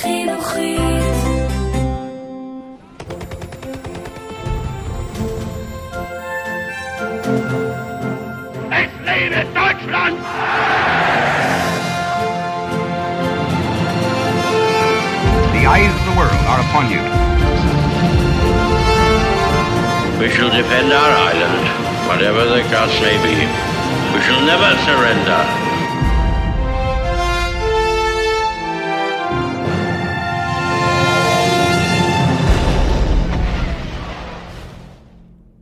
חינוכית. Es lebe Deutschland! The eyes of the world are upon you. We shall defend our island, whatever the cost may be. We shall never surrender.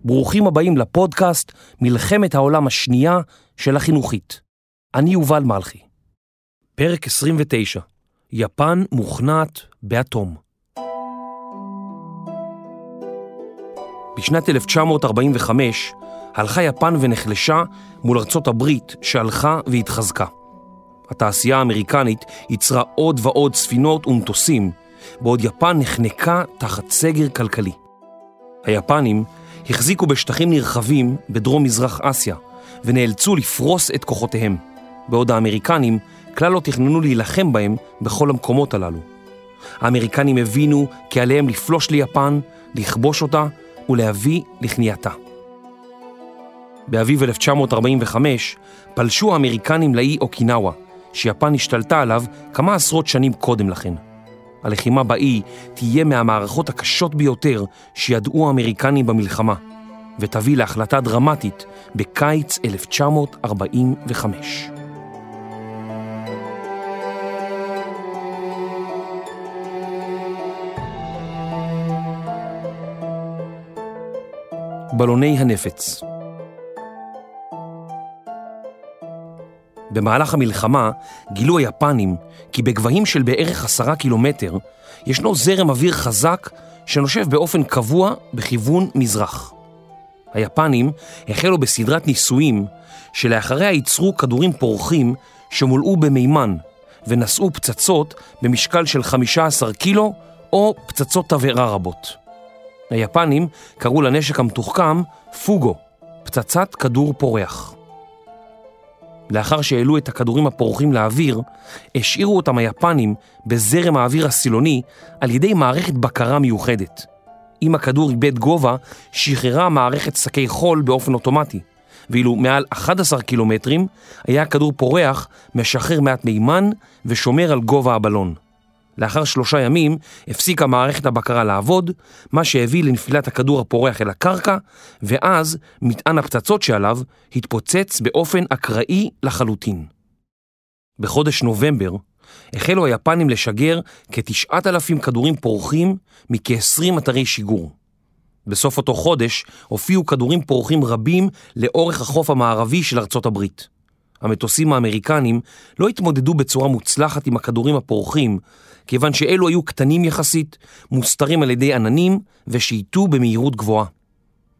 ברוכים הבאים לפודקאסט מלחמת העולם השנייה של החינוכית. אני יובל מלכי. פרק 29, יפן מוכנעת באטום. בשנת 1945 הלכה יפן ונחלשה מול ארצות הברית שהלכה והתחזקה. התעשייה האמריקנית ייצרה עוד ועוד ספינות ומטוסים, בעוד יפן נחנקה תחת סגר כלכלי. היפנים החזיקו בשטחים נרחבים בדרום מזרח אסיה ונאלצו לפרוס את כוחותיהם, בעוד האמריקנים כלל לא תכננו להילחם בהם בכל המקומות הללו. האמריקנים הבינו כי עליהם לפלוש ליפן, לכבוש אותה ולהביא לכניעתה. באביב 1945 פלשו האמריקנים לאי אוקינאווה, שיפן השתלטה עליו כמה עשרות שנים קודם לכן. הלחימה באי תהיה מהמערכות הקשות ביותר שידעו האמריקנים במלחמה, ותביא להחלטה דרמטית בקיץ 1945. בלוני הנפץ במהלך המלחמה גילו היפנים כי בגבהים של בערך עשרה קילומטר ישנו זרם אוויר חזק שנושב באופן קבוע בכיוון מזרח. היפנים החלו בסדרת ניסויים שלאחריה ייצרו כדורים פורחים שמולאו במימן ונשאו פצצות במשקל של 15 קילו או פצצות תבערה רבות. היפנים קראו לנשק המתוחכם פוגו, פצצת כדור פורח. לאחר שהעלו את הכדורים הפורחים לאוויר, השאירו אותם היפנים בזרם האוויר הסילוני על ידי מערכת בקרה מיוחדת. אם הכדור איבד גובה, שחררה מערכת שקי חול באופן אוטומטי, ואילו מעל 11 קילומטרים היה הכדור פורח, משחרר מעט מימן ושומר על גובה הבלון. לאחר שלושה ימים הפסיקה מערכת הבקרה לעבוד, מה שהביא לנפילת הכדור הפורח אל הקרקע, ואז מטען הפצצות שעליו התפוצץ באופן אקראי לחלוטין. בחודש נובמבר החלו היפנים לשגר כתשעת אלפים כדורים פורחים מכ-20 אתרי שיגור. בסוף אותו חודש הופיעו כדורים פורחים רבים לאורך החוף המערבי של ארצות הברית. המטוסים האמריקנים לא התמודדו בצורה מוצלחת עם הכדורים הפורחים, כיוון שאלו היו קטנים יחסית, מוסתרים על ידי עננים ושייטו במהירות גבוהה.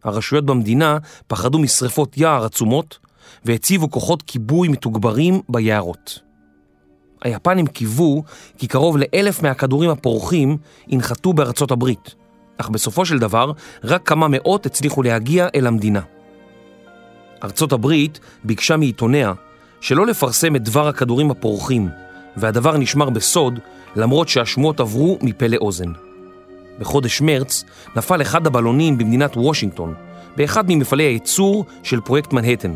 הרשויות במדינה פחדו משרפות יער עצומות והציבו כוחות כיבוי מתוגברים ביערות. היפנים קיוו כי קרוב לאלף מהכדורים הפורחים ינחתו בארצות הברית, אך בסופו של דבר רק כמה מאות הצליחו להגיע אל המדינה. ארצות הברית ביקשה מעיתוניה שלא לפרסם את דבר הכדורים הפורחים, והדבר נשמר בסוד למרות שהשמועות עברו מפה לאוזן. בחודש מרץ נפל אחד הבלונים במדינת וושינגטון, באחד ממפעלי הייצור של פרויקט מנהטן,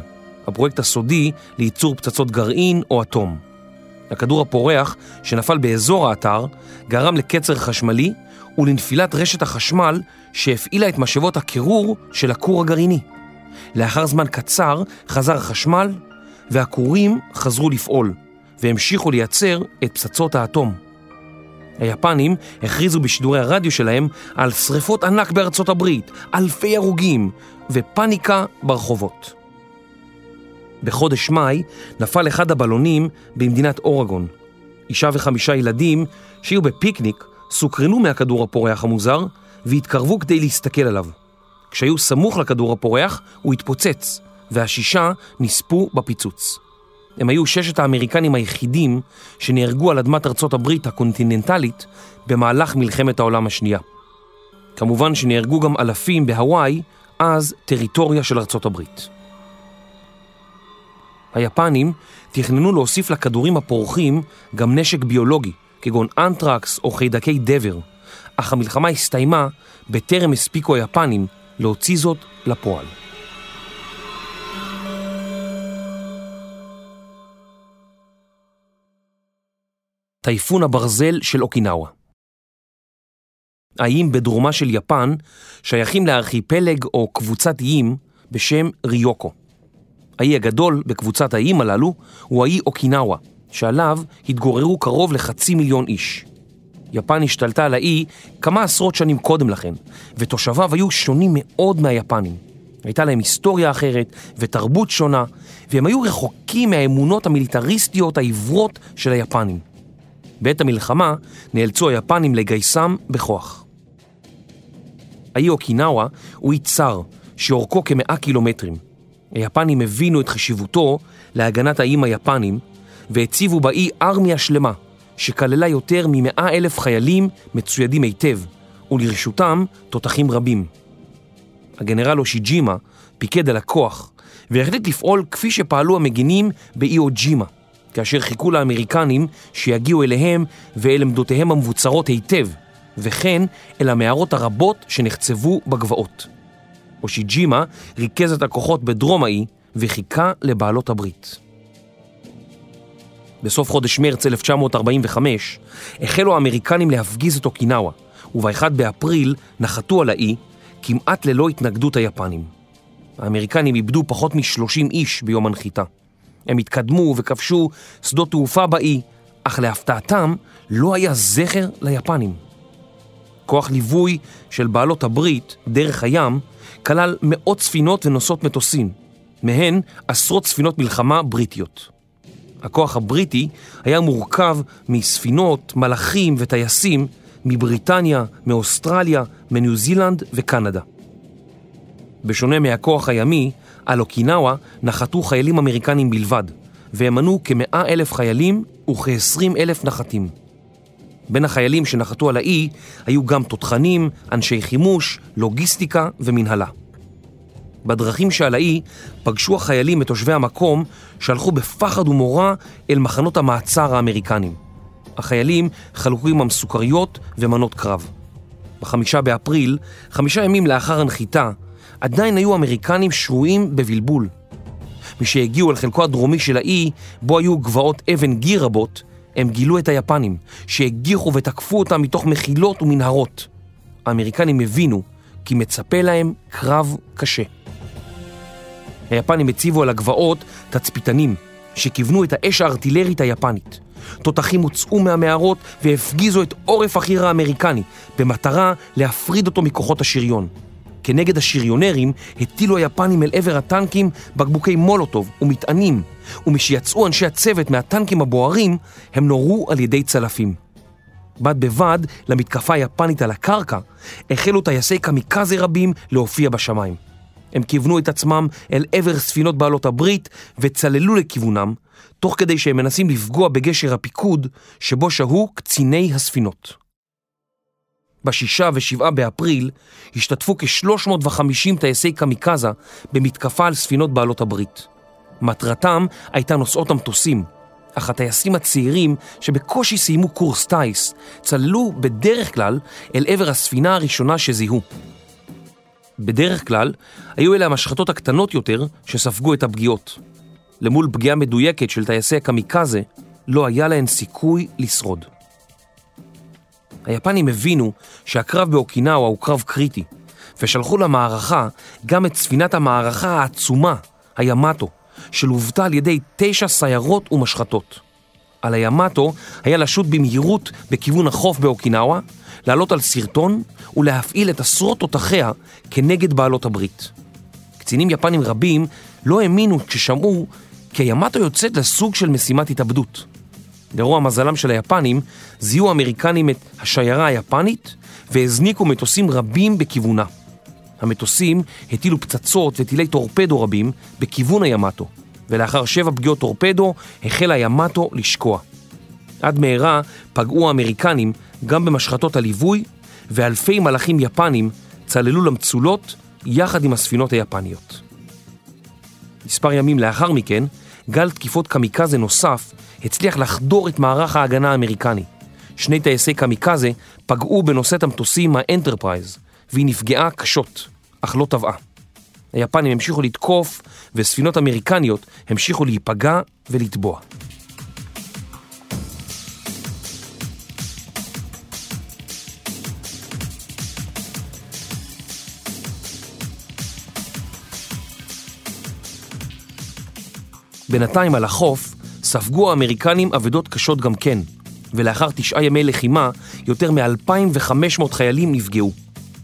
הפרויקט הסודי לייצור פצצות גרעין או אטום. הכדור הפורח שנפל באזור האתר גרם לקצר חשמלי ולנפילת רשת החשמל שהפעילה את משאבות הקירור של הכור הגרעיני. לאחר זמן קצר חזר החשמל והכורים חזרו לפעול והמשיכו לייצר את פצצות האטום. היפנים הכריזו בשידורי הרדיו שלהם על שריפות ענק בארצות הברית, אלפי הרוגים ופניקה ברחובות. בחודש מאי נפל אחד הבלונים במדינת אורגון. אישה וחמישה ילדים שהיו בפיקניק סוקרנו מהכדור הפורח המוזר והתקרבו כדי להסתכל עליו. כשהיו סמוך לכדור הפורח הוא התפוצץ והשישה נספו בפיצוץ. הם היו ששת האמריקנים היחידים שנהרגו על אדמת ארצות הברית הקונטיננטלית במהלך מלחמת העולם השנייה. כמובן שנהרגו גם אלפים בהוואי, אז טריטוריה של ארצות הברית. היפנים תכננו להוסיף לכדורים הפורחים גם נשק ביולוגי, כגון אנטרקס או חיידקי דבר, אך המלחמה הסתיימה בטרם הספיקו היפנים להוציא זאת לפועל. טייפון הברזל של אוקינאווה האיים בדרומה של יפן שייכים לארכיפלג או קבוצת איים בשם ריוקו. האי הגדול בקבוצת האיים הללו הוא האי אוקינאווה, שעליו התגוררו קרוב לחצי מיליון איש. יפן השתלטה על האי כמה עשרות שנים קודם לכן, ותושביו היו שונים מאוד מהיפנים. הייתה להם היסטוריה אחרת ותרבות שונה, והם היו רחוקים מהאמונות המיליטריסטיות העיוורות של היפנים. בעת המלחמה נאלצו היפנים לגייסם בכוח. האי אוקינאווה הוא אי צר, שאורכו כמאה קילומטרים. היפנים הבינו את חשיבותו להגנת האיים היפנים, והציבו באי ארמיה שלמה, שכללה יותר ממאה אלף חיילים מצוידים היטב, ולרשותם תותחים רבים. הגנרל אושיג'ימה פיקד על הכוח, והחליט לפעול כפי שפעלו המגינים באי אוג'ימה, כאשר חיכו לאמריקנים שיגיעו אליהם ואל עמדותיהם המבוצרות היטב, וכן אל המערות הרבות שנחצבו בגבעות. אושיג'ימה ריכז את הכוחות בדרום האי וחיכה לבעלות הברית. בסוף חודש מרץ 1945 החלו האמריקנים להפגיז את אוקינאווה, וב-1 באפריל נחתו על האי כמעט ללא התנגדות היפנים. האמריקנים איבדו פחות מ-30 איש ביום הנחיתה. הם התקדמו וכבשו שדות תעופה באי, אך להפתעתם לא היה זכר ליפנים. כוח ליווי של בעלות הברית, דרך הים, כלל מאות ספינות ונוסעות מטוסים, מהן עשרות ספינות מלחמה בריטיות. הכוח הבריטי היה מורכב מספינות, מלאכים וטייסים מבריטניה, מאוסטרליה, מניו זילנד וקנדה. בשונה מהכוח הימי, על אוקינאווה נחתו חיילים אמריקנים בלבד, והם מנו כמאה אלף חיילים וכ-20 אלף נחתים. בין החיילים שנחתו על האי היו גם תותחנים, אנשי חימוש, לוגיסטיקה ומנהלה. בדרכים שעל האי פגשו החיילים את תושבי המקום שהלכו בפחד ומורא אל מחנות המעצר האמריקנים. החיילים חלקו עמם סוכריות ומנות קרב. בחמישה באפריל, חמישה ימים לאחר הנחיתה, עדיין היו אמריקנים שרויים בבלבול. משהגיעו אל חלקו הדרומי של האי, בו היו גבעות אבן גיר רבות, הם גילו את היפנים, שהגיחו ותקפו אותם מתוך מחילות ומנהרות. האמריקנים הבינו כי מצפה להם קרב קשה. היפנים הציבו על הגבעות תצפיתנים, שכיוונו את האש הארטילרית היפנית. תותחים הוצאו מהמערות והפגיזו את עורף החי"ר האמריקני, במטרה להפריד אותו מכוחות השריון. כנגד השריונרים הטילו היפנים אל עבר הטנקים בקבוקי מולוטוב ומטענים, ומשיצאו אנשי הצוות מהטנקים הבוערים, הם נורו על ידי צלפים. בד בבד למתקפה היפנית על הקרקע, החלו טייסי קמיקזה רבים להופיע בשמיים. הם כיוונו את עצמם אל עבר ספינות בעלות הברית וצללו לכיוונם, תוך כדי שהם מנסים לפגוע בגשר הפיקוד שבו שהו קציני הספינות. בשישה ושבעה באפריל השתתפו כ-350 טייסי קמיקזה במתקפה על ספינות בעלות הברית. מטרתם הייתה נושאות המטוסים, אך הטייסים הצעירים שבקושי סיימו קורס טיס צללו בדרך כלל אל עבר הספינה הראשונה שזיהו. בדרך כלל היו אלה המשחטות הקטנות יותר שספגו את הפגיעות. למול פגיעה מדויקת של טייסי הקמיקזה לא היה להן סיכוי לשרוד. היפנים הבינו שהקרב באוקינאווה הוא קרב קריטי, ושלחו למערכה גם את ספינת המערכה העצומה, הימטו, שלוותה על ידי תשע סיירות ומשחטות. על הימטו היה לשוט במהירות בכיוון החוף באוקינאווה, לעלות על סרטון ולהפעיל את עשרות תותחיה כנגד בעלות הברית. קצינים יפנים רבים לא האמינו כששמעו כי הימטו יוצאת לסוג של משימת התאבדות. לרוע מזלם של היפנים, זיהו האמריקנים את השיירה היפנית והזניקו מטוסים רבים בכיוונה. המטוסים הטילו פצצות וטילי טורפדו רבים בכיוון הימטו, ולאחר שבע פגיעות טורפדו החל הימטו לשקוע. עד מהרה פגעו האמריקנים גם במשחתות הליווי, ואלפי מלחים יפנים צללו למצולות יחד עם הספינות היפניות. מספר ימים לאחר מכן, גל תקיפות קמיקזה נוסף הצליח לחדור את מערך ההגנה האמריקני, שני טייסי קמיקזה פגעו בנושאת המטוסים האנטרפרייז, והיא נפגעה קשות, אך לא טבעה. היפנים המשיכו לתקוף, וספינות אמריקניות המשיכו להיפגע ולטבוע. בינתיים על החוף ספגו האמריקנים אבדות קשות גם כן, ולאחר תשעה ימי לחימה, יותר מ-2,500 חיילים נפגעו.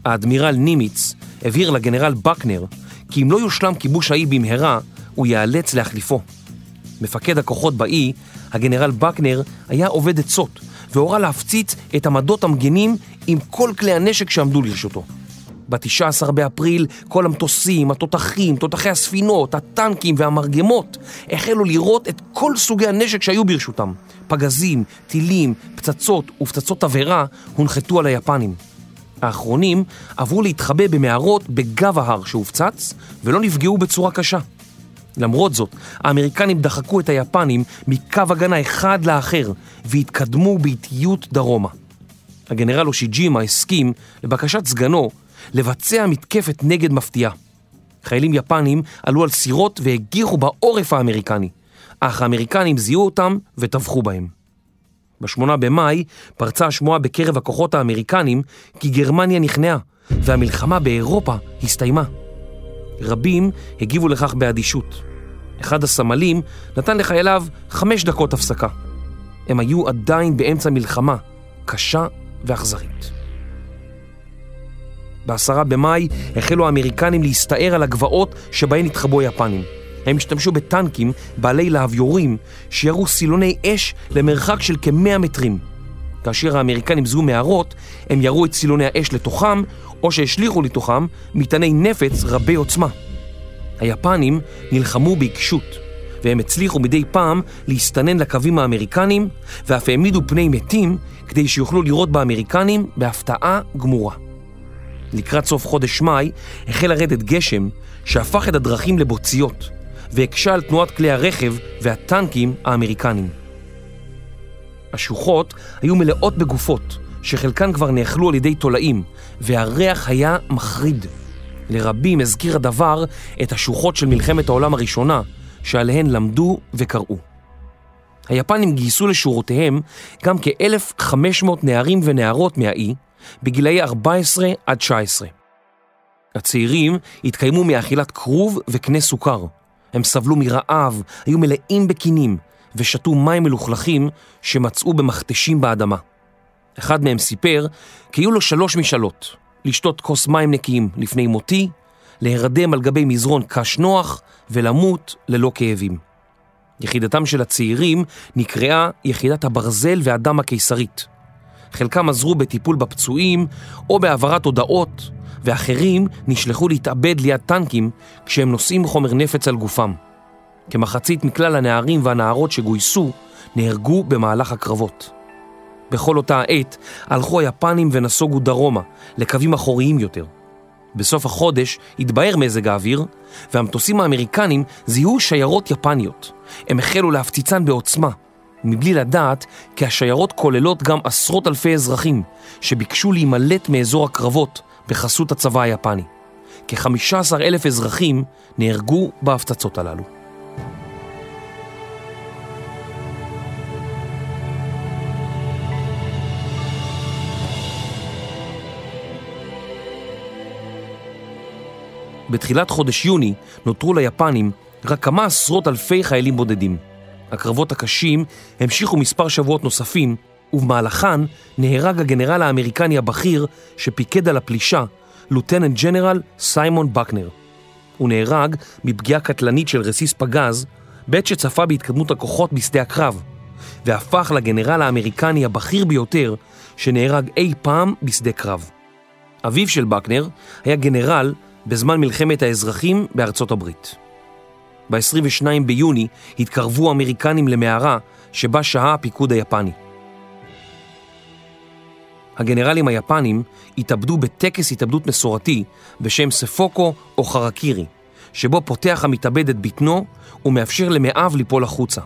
האדמירל נימיץ הבהיר לגנרל בקנר כי אם לא יושלם כיבוש האי במהרה, הוא ייאלץ להחליפו. מפקד הכוחות באי, הגנרל בקנר, היה עובד עצות, והורה להפציץ את עמדות המגנים עם כל כלי הנשק שעמדו לרשותו. ב-19 באפריל כל המטוסים, התותחים, תותחי הספינות, הטנקים והמרגמות החלו לראות את כל סוגי הנשק שהיו ברשותם. פגזים, טילים, פצצות ופצצות תבערה הונחתו על היפנים. האחרונים עברו להתחבא במערות בגב ההר שהופצץ ולא נפגעו בצורה קשה. למרות זאת, האמריקנים דחקו את היפנים מקו הגנה אחד לאחר והתקדמו באיטיות דרומה. הגנרל אושיג'ימה הסכים, לבקשת סגנו, לבצע מתקפת נגד מפתיעה. חיילים יפנים עלו על סירות והגיחו בעורף האמריקני, אך האמריקנים זיהו אותם וטבחו בהם. בשמונה במאי פרצה השמועה בקרב הכוחות האמריקנים כי גרמניה נכנעה והמלחמה באירופה הסתיימה. רבים הגיבו לכך באדישות. אחד הסמלים נתן לחייליו חמש דקות הפסקה. הם היו עדיין באמצע מלחמה קשה ואכזרית. בעשרה במאי החלו האמריקנים להסתער על הגבעות שבהן התחבאו היפנים. הם השתמשו בטנקים בעלי להב יורים שירו סילוני אש למרחק של כמאה מטרים. כאשר האמריקנים זיהו מערות, הם ירו את סילוני האש לתוכם, או שהשליכו לתוכם מטעני נפץ רבי עוצמה. היפנים נלחמו בעיקשות, והם הצליחו מדי פעם להסתנן לקווים האמריקנים, ואף העמידו פני מתים כדי שיוכלו לראות באמריקנים בהפתעה גמורה. לקראת סוף חודש מאי החל לרדת גשם שהפך את הדרכים לבוציות והקשה על תנועת כלי הרכב והטנקים האמריקנים. השוחות היו מלאות בגופות שחלקן כבר נאכלו על ידי תולעים והריח היה מחריד. לרבים הזכיר הדבר את השוחות של מלחמת העולם הראשונה שעליהן למדו וקראו. היפנים גייסו לשורותיהם גם כ-1,500 נערים ונערות מהאי בגילאי 14 עד 19. הצעירים התקיימו מאכילת כרוב וקנה סוכר. הם סבלו מרעב, היו מלאים בקינים, ושתו מים מלוכלכים שמצאו במכתשים באדמה. אחד מהם סיפר כי היו לו שלוש משאלות, לשתות כוס מים נקיים לפני מותי, להירדם על גבי מזרון קש נוח ולמות ללא כאבים. יחידתם של הצעירים נקראה יחידת הברזל והדם הקיסרית. חלקם עזרו בטיפול בפצועים או בהעברת הודעות, ואחרים נשלחו להתאבד ליד טנקים כשהם נושאים חומר נפץ על גופם. כמחצית מכלל הנערים והנערות שגויסו נהרגו במהלך הקרבות. בכל אותה העת הלכו היפנים ונסוגו דרומה, לקווים אחוריים יותר. בסוף החודש התבהר מזג האוויר, והמטוסים האמריקנים זיהו שיירות יפניות. הם החלו להפציצן בעוצמה, מבלי לדעת כי השיירות כוללות גם עשרות אלפי אזרחים שביקשו להימלט מאזור הקרבות בחסות הצבא היפני. כ-15 אלף אזרחים נהרגו בהפצצות הללו. בתחילת חודש יוני נותרו ליפנים רק כמה עשרות אלפי חיילים בודדים. הקרבות הקשים המשיכו מספר שבועות נוספים, ובמהלכן נהרג הגנרל האמריקני הבכיר שפיקד על הפלישה, לוטננט ג'נרל סיימון בקנר. הוא נהרג מפגיעה קטלנית של רסיס פגז בעת שצפה בהתקדמות הכוחות בשדה הקרב, והפך לגנרל האמריקני הבכיר ביותר שנהרג אי פעם בשדה קרב. אביו של בקנר היה גנרל בזמן מלחמת האזרחים בארצות הברית. ב-22 ביוני התקרבו האמריקנים למערה שבה שהה הפיקוד היפני. הגנרלים היפנים התאבדו בטקס התאבדות מסורתי בשם ספוקו או חרקירי, שבו פותח המתאבד את בטנו ומאפשר למאיו ליפול החוצה.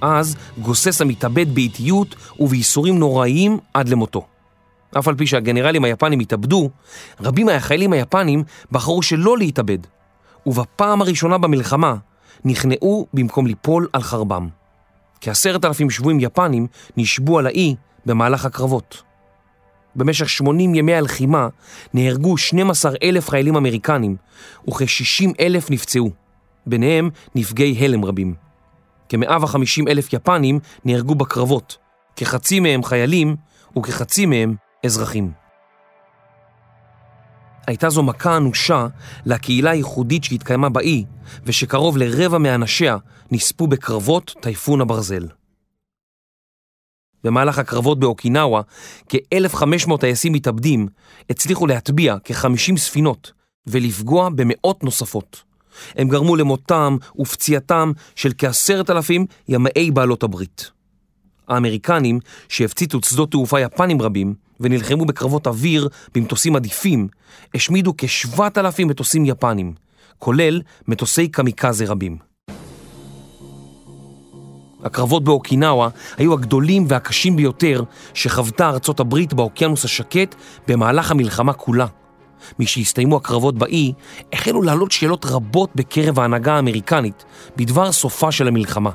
אז גוסס המתאבד באיטיות ובייסורים נוראיים עד למותו. אף על פי שהגנרלים היפנים התאבדו, רבים מהחיילים היפנים בחרו שלא להתאבד, ובפעם הראשונה במלחמה נכנעו במקום ליפול על חרבם. כעשרת אלפים שבויים יפנים נשבו על האי במהלך הקרבות. במשך 80 ימי הלחימה נהרגו 12 אלף חיילים אמריקנים וכ-60 אלף נפצעו, ביניהם נפגעי הלם רבים. כ-150 אלף יפנים נהרגו בקרבות, כחצי מהם חיילים וכחצי מהם אזרחים. הייתה זו מכה אנושה לקהילה הייחודית שהתקיימה באי, ושקרוב לרבע מאנשיה נספו בקרבות טייפון הברזל. במהלך הקרבות באוקינאווה, כ-1,500 טייסים מתאבדים הצליחו להטביע כ-50 ספינות ולפגוע במאות נוספות. הם גרמו למותם ופציעתם של כעשרת אלפים ימאי בעלות הברית. האמריקנים, שהפציצו שדות תעופה יפנים רבים ונלחמו בקרבות אוויר במטוסים עדיפים, השמידו כשבעת אלפים מטוסים יפנים, כולל מטוסי קמיקזה רבים. הקרבות באוקינאווה היו הגדולים והקשים ביותר שחוותה ארצות הברית באוקיינוס השקט במהלך המלחמה כולה. משהסתיימו הקרבות באי, החלו לעלות שאלות רבות בקרב ההנהגה האמריקנית בדבר סופה של המלחמה.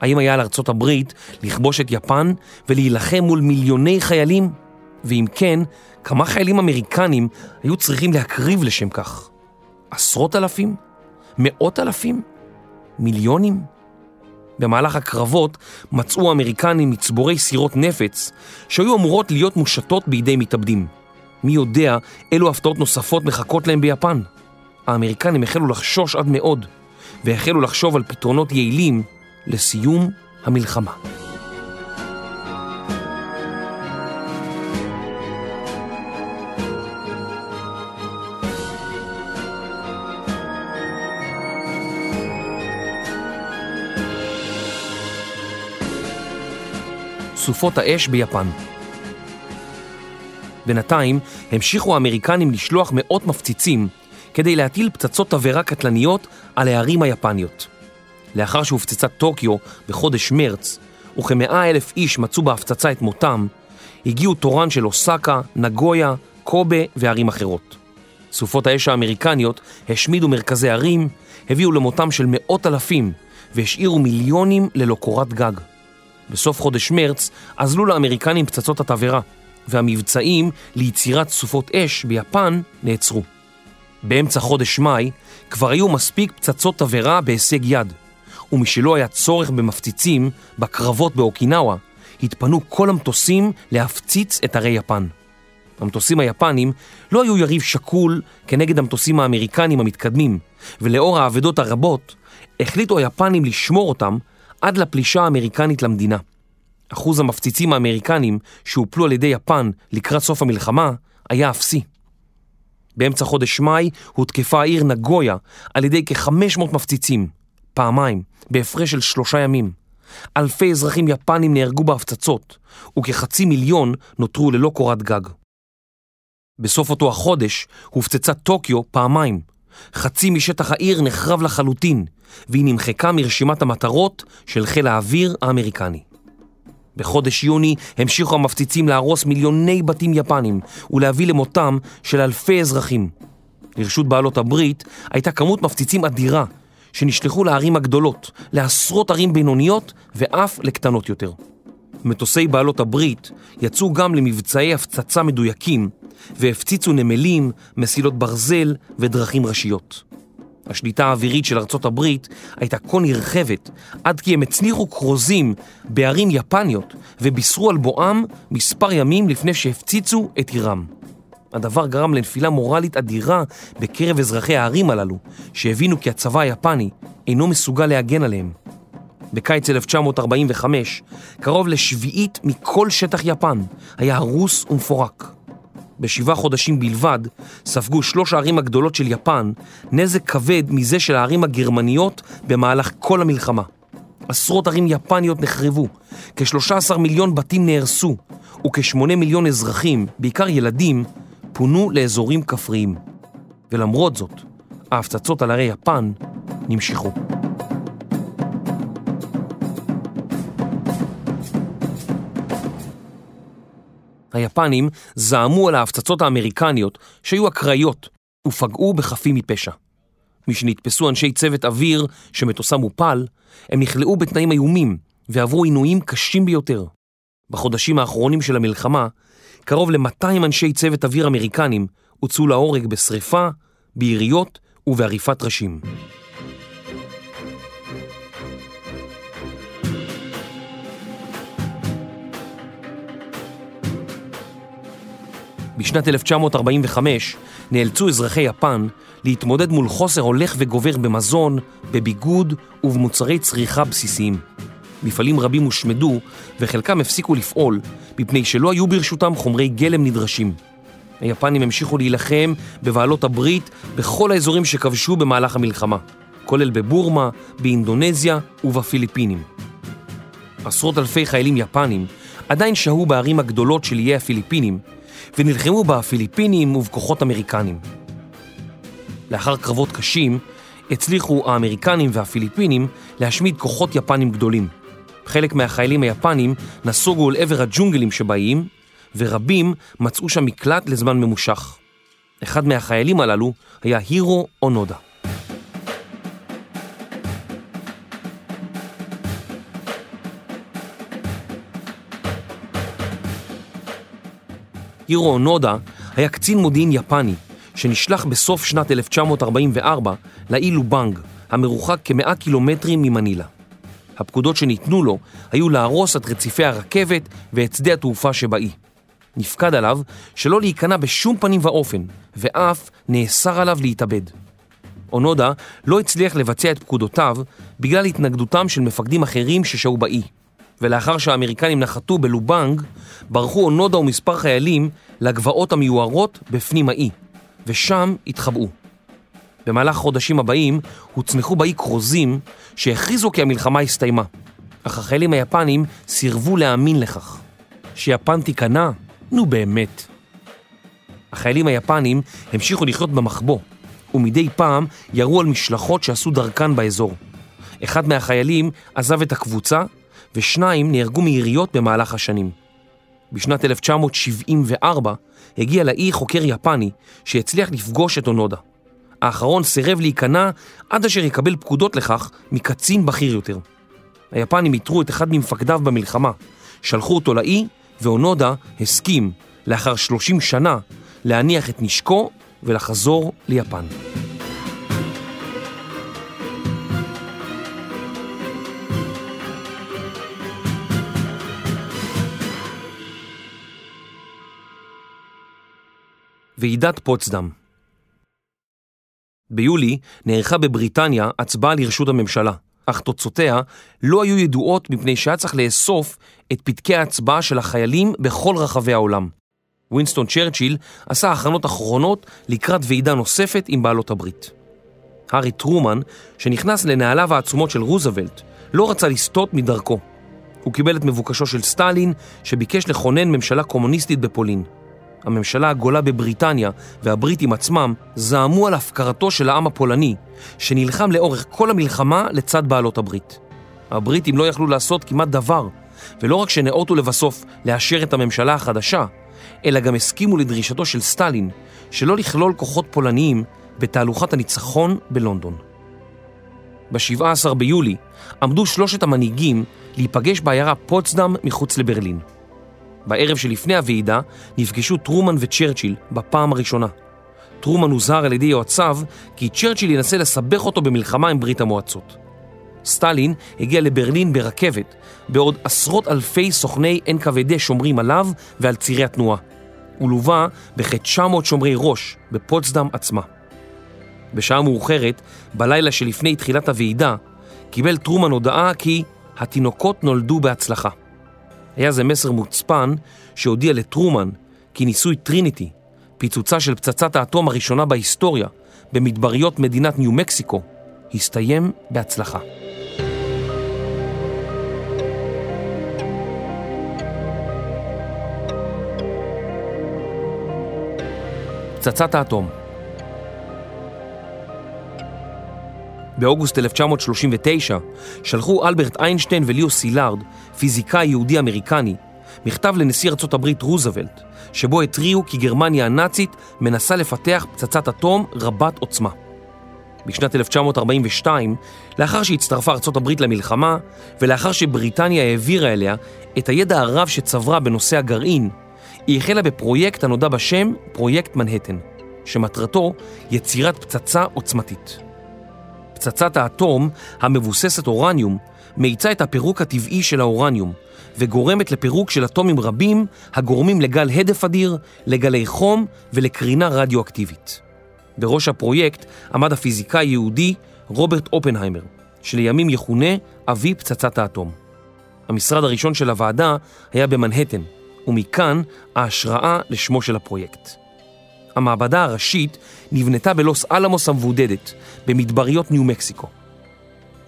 האם היה לארצות הברית לכבוש את יפן ולהילחם מול מיליוני חיילים? ואם כן, כמה חיילים אמריקנים היו צריכים להקריב לשם כך? עשרות אלפים? מאות אלפים? מיליונים? במהלך הקרבות מצאו האמריקנים מצבורי סירות נפץ שהיו אמורות להיות מושטות בידי מתאבדים. מי יודע אילו הפתעות נוספות מחכות להם ביפן. האמריקנים החלו לחשוש עד מאוד, והחלו לחשוב על פתרונות יעילים לסיום המלחמה. סופות האש ביפן. בינתיים המשיכו האמריקנים לשלוח מאות מפציצים כדי להטיל פצצות תבערה קטלניות על הערים היפניות. לאחר שהופצצה טוקיו בחודש מרץ, וכמאה אלף איש מצאו בהפצצה את מותם, הגיעו תורן של אוסקה, נגויה, קובה וערים אחרות. סופות האש האמריקניות השמידו מרכזי ערים, הביאו למותם של מאות אלפים והשאירו מיליונים ללא קורת גג. בסוף חודש מרץ אזלו לאמריקנים פצצות התבערה, והמבצעים ליצירת סופות אש ביפן נעצרו. באמצע חודש מאי כבר היו מספיק פצצות תבערה בהישג יד, ומשלא היה צורך במפציצים בקרבות באוקינאווה, התפנו כל המטוסים להפציץ את ערי יפן. המטוסים היפנים לא היו יריב שקול כנגד המטוסים האמריקנים המתקדמים, ולאור האבדות הרבות, החליטו היפנים לשמור אותם עד לפלישה האמריקנית למדינה. אחוז המפציצים האמריקנים שהופלו על ידי יפן לקראת סוף המלחמה היה אפסי. באמצע חודש מאי הותקפה העיר נגויה על ידי כ-500 מפציצים, פעמיים, בהפרש של שלושה ימים. אלפי אזרחים יפנים נהרגו בהפצצות, וכחצי מיליון נותרו ללא קורת גג. בסוף אותו החודש הופצצה טוקיו פעמיים. חצי משטח העיר נחרב לחלוטין, והיא נמחקה מרשימת המטרות של חיל האוויר האמריקני. בחודש יוני המשיכו המפציצים להרוס מיליוני בתים יפנים ולהביא למותם של אלפי אזרחים. לרשות בעלות הברית הייתה כמות מפציצים אדירה שנשלחו לערים הגדולות, לעשרות ערים בינוניות ואף לקטנות יותר. מטוסי בעלות הברית יצאו גם למבצעי הפצצה מדויקים והפציצו נמלים, מסילות ברזל ודרכים ראשיות. השליטה האווירית של ארצות הברית הייתה כה נרחבת עד כי הם הצניחו כרוזים בערים יפניות ובישרו על בואם מספר ימים לפני שהפציצו את עירם. הדבר גרם לנפילה מורלית אדירה בקרב אזרחי הערים הללו, שהבינו כי הצבא היפני אינו מסוגל להגן עליהם. בקיץ 1945, קרוב לשביעית מכל שטח יפן היה הרוס ומפורק. בשבעה חודשים בלבד ספגו שלוש הערים הגדולות של יפן נזק כבד מזה של הערים הגרמניות במהלך כל המלחמה. עשרות ערים יפניות נחרבו, כ-13 מיליון בתים נהרסו, וכ-8 מיליון אזרחים, בעיקר ילדים, פונו לאזורים כפריים. ולמרות זאת, ההפצצות על ערי יפן נמשכו. היפנים זעמו על ההפצצות האמריקניות שהיו אקראיות ופגעו בחפים מפשע. משנתפסו אנשי צוות אוויר שמטוסם הופל, הם נכלאו בתנאים איומים ועברו עינויים קשים ביותר. בחודשים האחרונים של המלחמה, קרוב ל-200 אנשי צוות אוויר אמריקנים הוצאו להורג בשריפה, ביריות ובעריפת ראשים. בשנת 1945 נאלצו אזרחי יפן להתמודד מול חוסר הולך וגובר במזון, בביגוד ובמוצרי צריכה בסיסיים. מפעלים רבים הושמדו וחלקם הפסיקו לפעול מפני שלא היו ברשותם חומרי גלם נדרשים. היפנים המשיכו להילחם בבעלות הברית בכל האזורים שכבשו במהלך המלחמה, כולל בבורמה, באינדונזיה ובפיליפינים. עשרות אלפי חיילים יפנים עדיין שהו בערים הגדולות של איי הפיליפינים ונלחמו בפיליפינים ובכוחות אמריקנים. לאחר קרבות קשים, הצליחו האמריקנים והפיליפינים להשמיד כוחות יפנים גדולים. חלק מהחיילים היפנים נסוגו אל עבר הג'ונגלים שבאים, ורבים מצאו שם מקלט לזמן ממושך. אחד מהחיילים הללו היה הירו אונודה. הירו אונודה היה קצין מודיעין יפני שנשלח בסוף שנת 1944 לאי לובנג, המרוחק כמאה קילומטרים ממנילה. הפקודות שניתנו לו היו להרוס את רציפי הרכבת ואת שדה התעופה שבאי. נפקד עליו שלא להיכנע בשום פנים ואופן, ואף נאסר עליו להתאבד. אונודה לא הצליח לבצע את פקודותיו בגלל התנגדותם של מפקדים אחרים ששהו באי. ולאחר שהאמריקנים נחתו בלובנג, ברחו אונודה ומספר חיילים לגבעות המיוערות בפנים האי, ושם התחבאו. במהלך החודשים הבאים הוצנחו באי כרוזים שהכריזו כי המלחמה הסתיימה, אך החיילים היפנים סירבו להאמין לכך. שיפן תיכנע? נו באמת. החיילים היפנים המשיכו לחיות במחבוא, ומדי פעם ירו על משלחות שעשו דרכן באזור. אחד מהחיילים עזב את הקבוצה, ושניים נהרגו מיריות במהלך השנים. בשנת 1974 הגיע לאי חוקר יפני שהצליח לפגוש את אונודה. האחרון סירב להיכנע עד אשר יקבל פקודות לכך מקצין בכיר יותר. היפנים איתרו את אחד ממפקדיו במלחמה, שלחו אותו לאי, ואונודה הסכים, לאחר 30 שנה, להניח את נשקו ולחזור ליפן. ועידת פוצדם ביולי נערכה בבריטניה הצבעה לרשות הממשלה, אך תוצאותיה לא היו ידועות מפני שהיה צריך לאסוף את פתקי ההצבעה של החיילים בכל רחבי העולם. ווינסטון צ'רצ'יל עשה הכנות אחרונות לקראת ועידה נוספת עם בעלות הברית. הארי טרומן, שנכנס לנעליו העצומות של רוזוולט, לא רצה לסטות מדרכו. הוא קיבל את מבוקשו של סטלין, שביקש לכונן ממשלה קומוניסטית בפולין. הממשלה הגולה בבריטניה והבריטים עצמם זעמו על הפקרתו של העם הפולני, שנלחם לאורך כל המלחמה לצד בעלות הברית. הבריטים לא יכלו לעשות כמעט דבר, ולא רק שנאותו לבסוף לאשר את הממשלה החדשה, אלא גם הסכימו לדרישתו של סטלין שלא לכלול כוחות פולניים בתהלוכת הניצחון בלונדון. ב-17 ביולי עמדו שלושת המנהיגים להיפגש בעיירה פוצדם מחוץ לברלין. בערב שלפני הוועידה נפגשו טרומן וצ'רצ'יל בפעם הראשונה. טרומן הוזהר על ידי יועציו כי צ'רצ'יל ינסה לסבך אותו במלחמה עם ברית המועצות. סטלין הגיע לברלין ברכבת, בעוד עשרות אלפי סוכני NKVD שומרים עליו ועל צירי התנועה. הוא לווה בכ-900 שומרי ראש בפוצדם עצמה. בשעה מאוחרת, בלילה שלפני תחילת הוועידה, קיבל טרומן הודעה כי התינוקות נולדו בהצלחה. היה זה מסר מוצפן שהודיע לטרומן כי ניסוי טריניטי, פיצוצה של פצצת האטום הראשונה בהיסטוריה במדבריות מדינת ניו מקסיקו, הסתיים בהצלחה. פצצת האטום באוגוסט 1939 שלחו אלברט איינשטיין וליאו סילארד, פיזיקאי יהודי אמריקני, מכתב לנשיא ארצות הברית רוזוולט, שבו התריעו כי גרמניה הנאצית מנסה לפתח פצצת אטום רבת עוצמה. בשנת 1942, לאחר שהצטרפה ארצות הברית למלחמה, ולאחר שבריטניה העבירה אליה את הידע הרב שצברה בנושא הגרעין, היא החלה בפרויקט הנודע בשם פרויקט מנהטן, שמטרתו יצירת פצצה עוצמתית. פצצת האטום, המבוססת אורניום, מאיצה את הפירוק הטבעי של האורניום, וגורמת לפירוק של אטומים רבים הגורמים לגל הדף אדיר, לגלי חום ולקרינה רדיואקטיבית. בראש הפרויקט עמד הפיזיקאי היהודי רוברט אופנהיימר, שלימים יכונה אבי פצצת האטום. המשרד הראשון של הוועדה היה במנהטן, ומכאן ההשראה לשמו של הפרויקט. המעבדה הראשית נבנתה בלוס אלמוס המבודדת, במדבריות ניו-מקסיקו.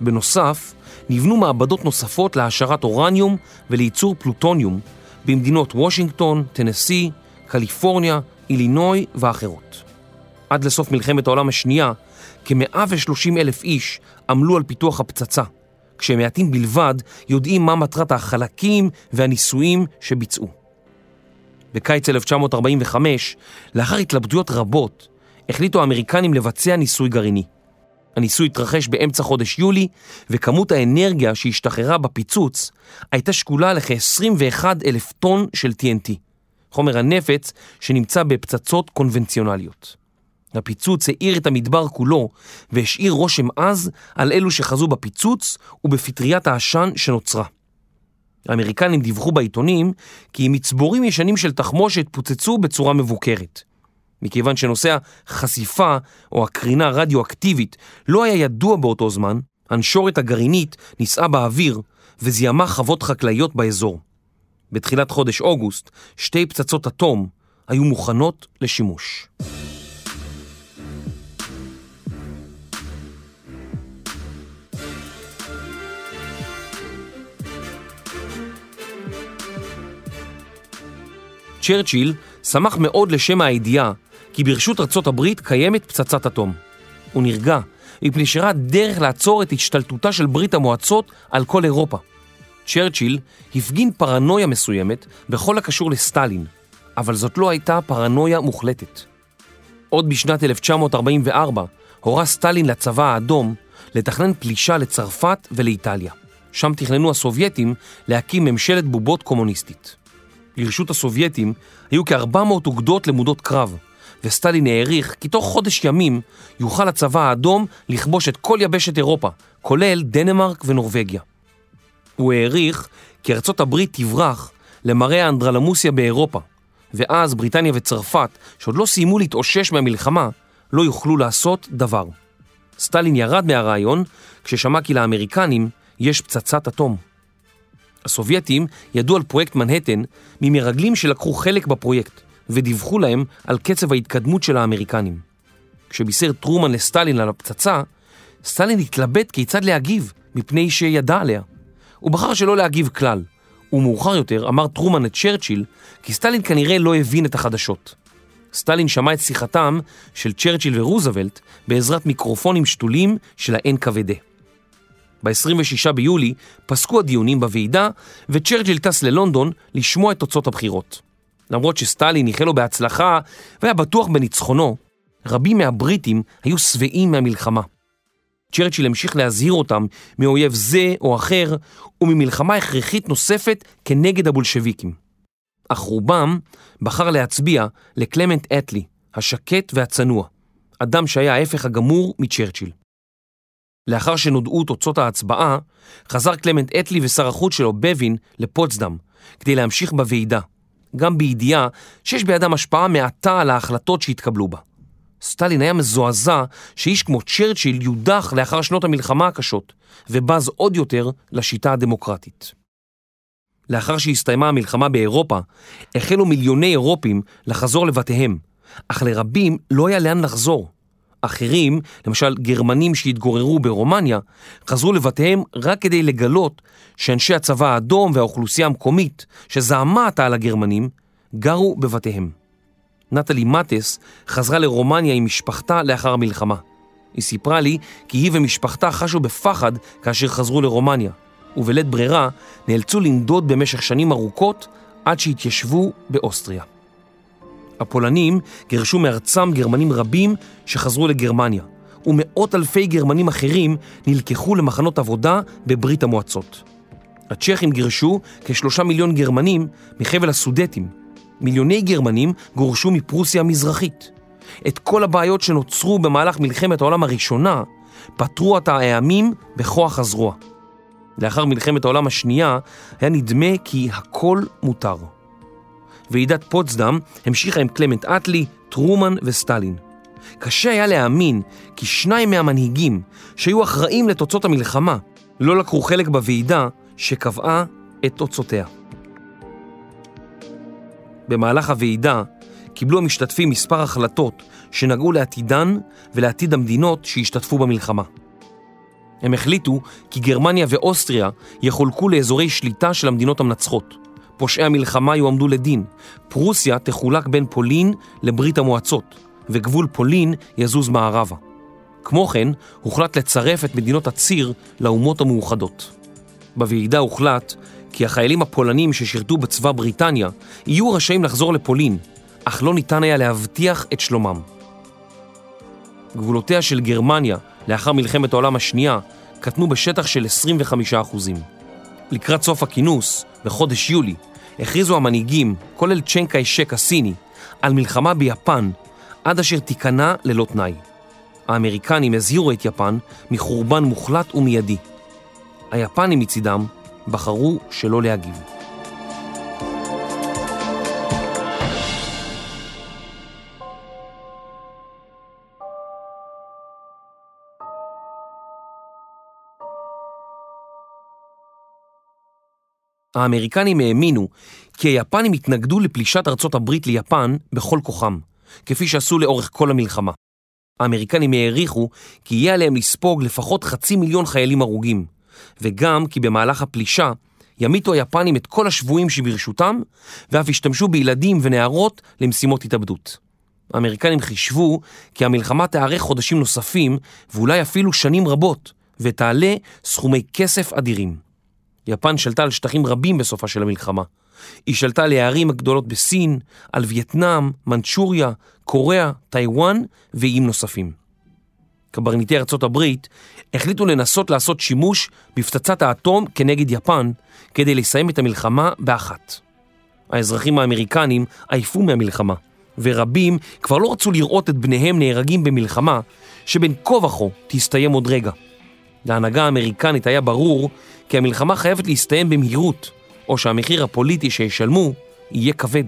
בנוסף, נבנו מעבדות נוספות להעשרת אורניום ולייצור פלוטוניום במדינות וושינגטון, טנסי, קליפורניה, אילינוי ואחרות. עד לסוף מלחמת העולם השנייה, כ-130 אלף איש עמלו על פיתוח הפצצה, כשמעטים בלבד יודעים מה מטרת החלקים והניסויים שביצעו. בקיץ 1945, לאחר התלבטויות רבות, החליטו האמריקנים לבצע ניסוי גרעיני. הניסוי התרחש באמצע חודש יולי, וכמות האנרגיה שהשתחררה בפיצוץ הייתה שקולה לכ-21 אלף טון של TNT, חומר הנפץ שנמצא בפצצות קונבנציונליות. הפיצוץ האיר את המדבר כולו והשאיר רושם עז על אלו שחזו בפיצוץ ובפטריית העשן שנוצרה. האמריקנים דיווחו בעיתונים כי מצבורים ישנים של תחמושת פוצצו בצורה מבוקרת. מכיוון שנושא החשיפה או הקרינה הרדיואקטיבית לא היה ידוע באותו זמן, הנשורת הגרעינית נישאה באוויר וזיהמה חוות חקלאיות באזור. בתחילת חודש אוגוסט, שתי פצצות אטום היו מוכנות לשימוש. צ'רצ'יל שמח מאוד לשם הידיעה כי ברשות ארצות הברית קיימת פצצת אטום. הוא נרגע מפני שראה דרך לעצור את השתלטותה של ברית המועצות על כל אירופה. צ'רצ'יל הפגין פרנויה מסוימת בכל הקשור לסטלין, אבל זאת לא הייתה פרנויה מוחלטת. עוד בשנת 1944 הורה סטלין לצבא האדום לתכנן פלישה לצרפת ולאיטליה. שם תכננו הסובייטים להקים ממשלת בובות קומוניסטית. לרשות הסובייטים היו כ-400 אוגדות למודות קרב, וסטלין העריך כי תוך חודש ימים יוכל הצבא האדום לכבוש את כל יבשת אירופה, כולל דנמרק ונורבגיה. הוא העריך כי ארצות הברית תברח למראה האנדרלמוסיה באירופה, ואז בריטניה וצרפת, שעוד לא סיימו להתאושש מהמלחמה, לא יוכלו לעשות דבר. סטלין ירד מהרעיון כששמע כי לאמריקנים יש פצצת אטום. הסובייטים ידעו על פרויקט מנהטן ממרגלים שלקחו חלק בפרויקט ודיווחו להם על קצב ההתקדמות של האמריקנים. כשבישר טרומן לסטלין על הפצצה, סטלין התלבט כיצד להגיב מפני שידע עליה. הוא בחר שלא להגיב כלל, ומאוחר יותר אמר טרומן לצ'רצ'יל כי סטלין כנראה לא הבין את החדשות. סטלין שמע את שיחתם של צ'רצ'יל ורוזוולט בעזרת מיקרופונים שתולים של ה-NKVD. ב-26 ביולי פסקו הדיונים בוועידה וצ'רצ'יל טס ללונדון לשמוע את תוצאות הבחירות. למרות שסטלין איחל לו בהצלחה והיה בטוח בניצחונו, רבים מהבריטים היו שבעים מהמלחמה. צ'רצ'יל המשיך להזהיר אותם מאויב זה או אחר וממלחמה הכרחית נוספת כנגד הבולשביקים. אך רובם בחר להצביע לקלמנט אטלי, השקט והצנוע, אדם שהיה ההפך הגמור מצ'רצ'יל. לאחר שנודעו תוצאות ההצבעה, חזר קלמנט אטלי ושר החוץ שלו, בבין, לפוצדם, כדי להמשיך בוועידה, גם בידיעה שיש בידם השפעה מעטה על ההחלטות שהתקבלו בה. סטלין היה מזועזע שאיש כמו צ'רצ'יל יודח לאחר שנות המלחמה הקשות, ובז עוד יותר לשיטה הדמוקרטית. לאחר שהסתיימה המלחמה באירופה, החלו מיליוני אירופים לחזור לבתיהם, אך לרבים לא היה לאן לחזור. אחרים, למשל גרמנים שהתגוררו ברומניה, חזרו לבתיהם רק כדי לגלות שאנשי הצבא האדום והאוכלוסייה המקומית, שזעמה עתה על הגרמנים, גרו בבתיהם. נטלי מטס חזרה לרומניה עם משפחתה לאחר המלחמה. היא סיפרה לי כי היא ומשפחתה חשו בפחד כאשר חזרו לרומניה, ובלית ברירה נאלצו לנדוד במשך שנים ארוכות עד שהתיישבו באוסטריה. הפולנים גירשו מארצם גרמנים רבים שחזרו לגרמניה, ומאות אלפי גרמנים אחרים נלקחו למחנות עבודה בברית המועצות. הצ'כים גירשו כשלושה מיליון גרמנים מחבל הסודטים. מיליוני גרמנים גורשו מפרוסיה המזרחית. את כל הבעיות שנוצרו במהלך מלחמת העולם הראשונה פתרו את הימים בכוח הזרוע. לאחר מלחמת העולם השנייה היה נדמה כי הכל מותר. ועידת פוצדם המשיכה עם קלמנט אטלי, טרומן וסטלין. קשה היה להאמין כי שניים מהמנהיגים שהיו אחראים לתוצאות המלחמה לא לקחו חלק בוועידה שקבעה את תוצאותיה. במהלך הוועידה קיבלו המשתתפים מספר החלטות שנגעו לעתידן ולעתיד המדינות שהשתתפו במלחמה. הם החליטו כי גרמניה ואוסטריה יחולקו לאזורי שליטה של המדינות המנצחות. פושעי המלחמה יועמדו לדין. פרוסיה תחולק בין פולין לברית המועצות, וגבול פולין יזוז מערבה. כמו כן, הוחלט לצרף את מדינות הציר לאומות המאוחדות. בוועידה הוחלט כי החיילים הפולנים ששירתו בצבא בריטניה יהיו רשאים לחזור לפולין, אך לא ניתן היה להבטיח את שלומם. גבולותיה של גרמניה לאחר מלחמת העולם השנייה קטנו בשטח של 25%. לקראת סוף הכינוס, בחודש יולי, הכריזו המנהיגים, כולל צ'נקאי שק הסיני, על מלחמה ביפן עד אשר תיכנע ללא תנאי. האמריקנים הזהירו את יפן מחורבן מוחלט ומיידי. היפנים מצידם בחרו שלא להגיב. האמריקנים האמינו כי היפנים התנגדו לפלישת ארצות הברית ליפן בכל כוחם, כפי שעשו לאורך כל המלחמה. האמריקנים העריכו כי יהיה עליהם לספוג לפחות חצי מיליון חיילים הרוגים, וגם כי במהלך הפלישה ימיתו היפנים את כל השבויים שברשותם, ואף השתמשו בילדים ונערות למשימות התאבדות. האמריקנים חישבו כי המלחמה תארך חודשים נוספים, ואולי אפילו שנים רבות, ותעלה סכומי כסף אדירים. יפן שלטה על שטחים רבים בסופה של המלחמה. היא שלטה על הערים הגדולות בסין, על וייטנאם, מנצ'וריה, קוריאה, טיוואן ואיים נוספים. קברניטי ארצות הברית החליטו לנסות לעשות שימוש בפצצת האטום כנגד יפן כדי לסיים את המלחמה באחת. האזרחים האמריקנים עייפו מהמלחמה, ורבים כבר לא רצו לראות את בניהם נהרגים במלחמה שבין כה וכה תסתיים עוד רגע. להנהגה האמריקנית היה ברור כי המלחמה חייבת להסתיים במהירות, או שהמחיר הפוליטי שישלמו יהיה כבד.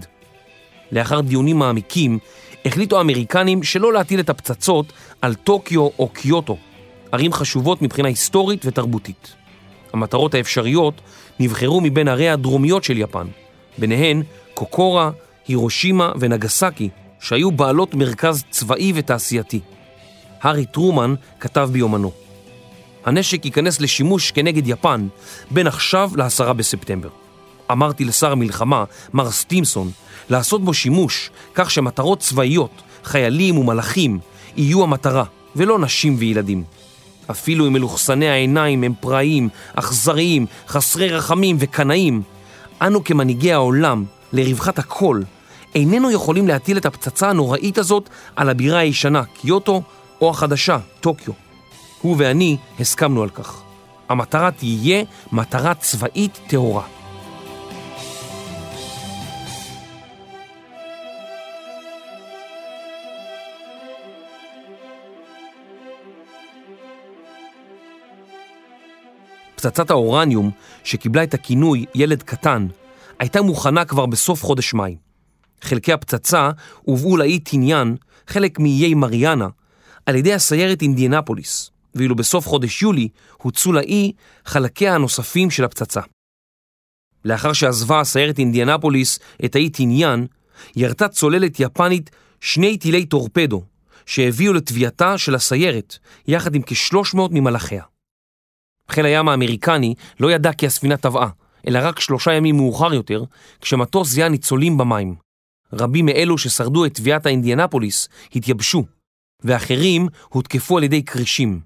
לאחר דיונים מעמיקים, החליטו האמריקנים שלא להטיל את הפצצות על טוקיו או קיוטו, ערים חשובות מבחינה היסטורית ותרבותית. המטרות האפשריות נבחרו מבין ערי הדרומיות של יפן, ביניהן קוקורה, הירושימה ונגסקי, שהיו בעלות מרכז צבאי ותעשייתי. הארי טרומן כתב ביומנו הנשק ייכנס לשימוש כנגד יפן בין עכשיו לעשרה בספטמבר. אמרתי לשר המלחמה, מר סטימסון, לעשות בו שימוש כך שמטרות צבאיות, חיילים ומלאכים יהיו המטרה, ולא נשים וילדים. אפילו אם מלוכסני העיניים הם פראיים, אכזריים, חסרי רחמים וקנאים, אנו כמנהיגי העולם, לרווחת הכל, איננו יכולים להטיל את הפצצה הנוראית הזאת על הבירה הישנה, קיוטו, או החדשה, טוקיו. הוא ואני הסכמנו על כך. המטרה תהיה מטרה צבאית טהורה. פצצת האורניום, שקיבלה את הכינוי ילד קטן, הייתה מוכנה כבר בסוף חודש מאי. חלקי הפצצה הובאו לאי תניין, חלק מאיי מריאנה, על ידי הסיירת אינדיאנפוליס, ואילו בסוף חודש יולי הוצאו לאי חלקיה הנוספים של הפצצה. לאחר שעזבה הסיירת אינדיאנפוליס את האי תיניאן, ירתה צוללת יפנית שני טילי טורפדו, שהביאו לטביעתה של הסיירת, יחד עם כ-300 ממלאכיה. חיל הים האמריקני לא ידע כי הספינה טבעה, אלא רק שלושה ימים מאוחר יותר, כשמטוס זיהה ניצולים במים. רבים מאלו ששרדו את טביעת האינדיאנפוליס התייבשו, ואחרים הותקפו על ידי כרישים.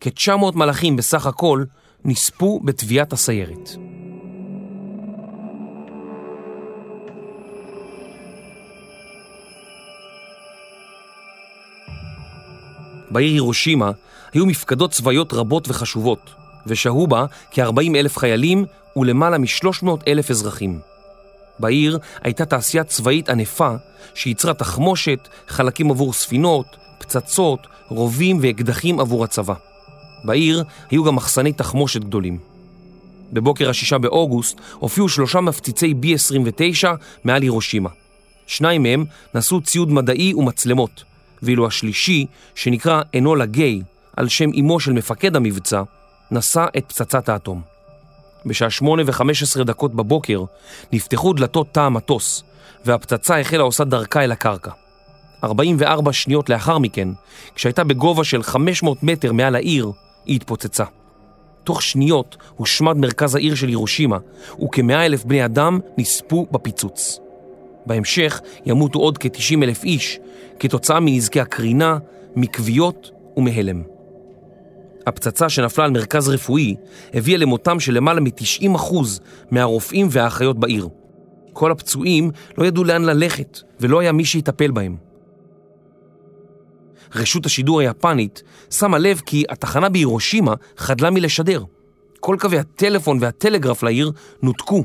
כ-900 מלאכים בסך הכל נספו בתביעת הסיירת. בעיר הירושימה היו מפקדות צבאיות רבות וחשובות, ושהו בה כ-40 אלף חיילים ולמעלה מ-300 אלף אזרחים. בעיר הייתה תעשייה צבאית ענפה שייצרה תחמושת, חלקים עבור ספינות, פצצות, רובים ואקדחים עבור הצבא. בעיר היו גם מחסני תחמושת גדולים. בבוקר השישה באוגוסט הופיעו שלושה מפציצי B-29 מעל הירושימה. שניים מהם נשאו ציוד מדעי ומצלמות, ואילו השלישי, שנקרא אנולה גיי, על שם אמו של מפקד המבצע, נשא את פצצת האטום. בשעה שמונה וחמש עשרה דקות בבוקר נפתחו דלתות תא המטוס, והפצצה החלה עושה דרכה אל הקרקע. 44 שניות לאחר מכן, כשהייתה בגובה של 500 מטר מעל העיר, היא התפוצצה. תוך שניות הושמד מרכז העיר של ירושימה, וכמאה אלף בני אדם נספו בפיצוץ. בהמשך ימותו עוד כ-90 אלף איש כתוצאה מנזקי הקרינה, מכוויות ומהלם. הפצצה שנפלה על מרכז רפואי הביאה למותם של למעלה מ-90% מהרופאים והאחיות בעיר. כל הפצועים לא ידעו לאן ללכת, ולא היה מי שיטפל בהם. רשות השידור היפנית שמה לב כי התחנה בהירושימה חדלה מלשדר. כל קווי הטלפון והטלגרף לעיר נותקו.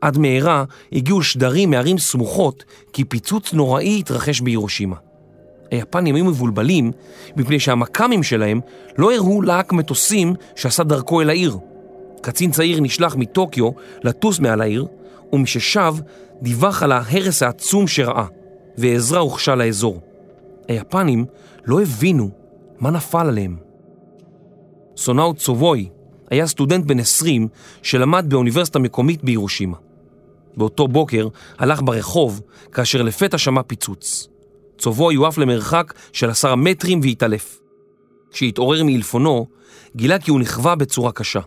עד מהרה הגיעו שדרים מערים סמוכות כי פיצוץ נוראי התרחש בהירושימה. היפנים היו מבולבלים מפני שהמכ"מים שלהם לא הראו להק מטוסים שעשה דרכו אל העיר. קצין צעיר נשלח מטוקיו לטוס מעל העיר, ומששב דיווח על ההרס העצום שראה, ועזרה הוכשה לאזור. היפנים לא הבינו מה נפל עליהם. סונאו צובוי היה סטודנט בן 20 שלמד באוניברסיטה מקומית בירושימה. באותו בוקר הלך ברחוב כאשר לפתע שמע פיצוץ. צובוי יועף למרחק של עשרה מטרים והתעלף. כשהתעורר מאלפונו, גילה כי הוא נכווה בצורה קשה.